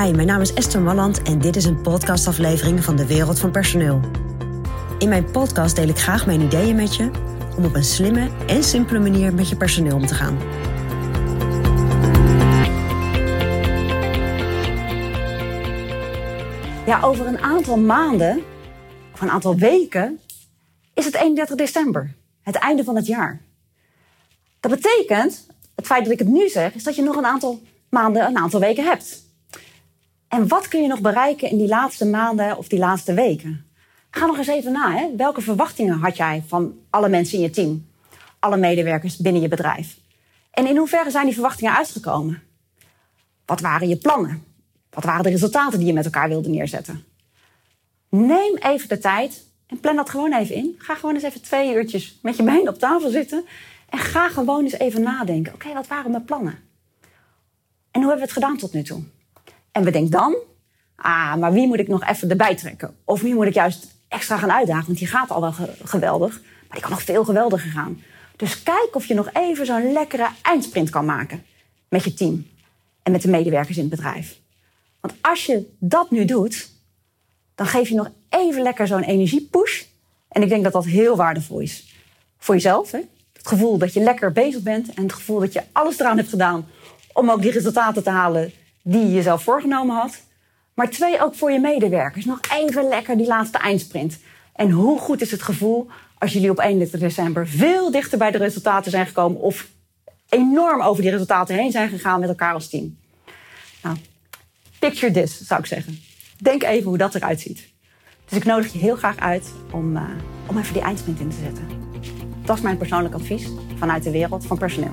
Mijn naam is Esther Malland en dit is een podcastaflevering van de Wereld van Personeel. In mijn podcast deel ik graag mijn ideeën met je om op een slimme en simpele manier met je personeel om te gaan. Ja, over een aantal maanden, of een aantal weken, is het 31 december. Het einde van het jaar. Dat betekent, het feit dat ik het nu zeg, is dat je nog een aantal maanden, een aantal weken hebt. En wat kun je nog bereiken in die laatste maanden of die laatste weken? Ga nog eens even na. Hè? Welke verwachtingen had jij van alle mensen in je team? Alle medewerkers binnen je bedrijf? En in hoeverre zijn die verwachtingen uitgekomen? Wat waren je plannen? Wat waren de resultaten die je met elkaar wilde neerzetten? Neem even de tijd en plan dat gewoon even in. Ga gewoon eens even twee uurtjes met je been op tafel zitten. En ga gewoon eens even nadenken. Oké, wat waren mijn plannen? En hoe hebben we het gedaan tot nu toe? En bedenk dan, ah, maar wie moet ik nog even erbij trekken? Of wie moet ik juist extra gaan uitdagen? Want die gaat al wel geweldig, maar die kan nog veel geweldiger gaan. Dus kijk of je nog even zo'n lekkere eindsprint kan maken met je team en met de medewerkers in het bedrijf. Want als je dat nu doet, dan geef je nog even lekker zo'n energiepush. En ik denk dat dat heel waardevol is. Voor jezelf, hè? het gevoel dat je lekker bezig bent en het gevoel dat je alles eraan hebt gedaan om ook die resultaten te halen die je jezelf voorgenomen had. Maar twee, ook voor je medewerkers. Nog even lekker die laatste eindsprint. En hoe goed is het gevoel als jullie op 31 december veel dichter bij de resultaten zijn gekomen of enorm over die resultaten heen zijn gegaan met elkaar als team. Nou, picture this, zou ik zeggen. Denk even hoe dat eruit ziet. Dus ik nodig je heel graag uit om, uh, om even die eindsprint in te zetten. Dat is mijn persoonlijk advies vanuit de wereld van personeel.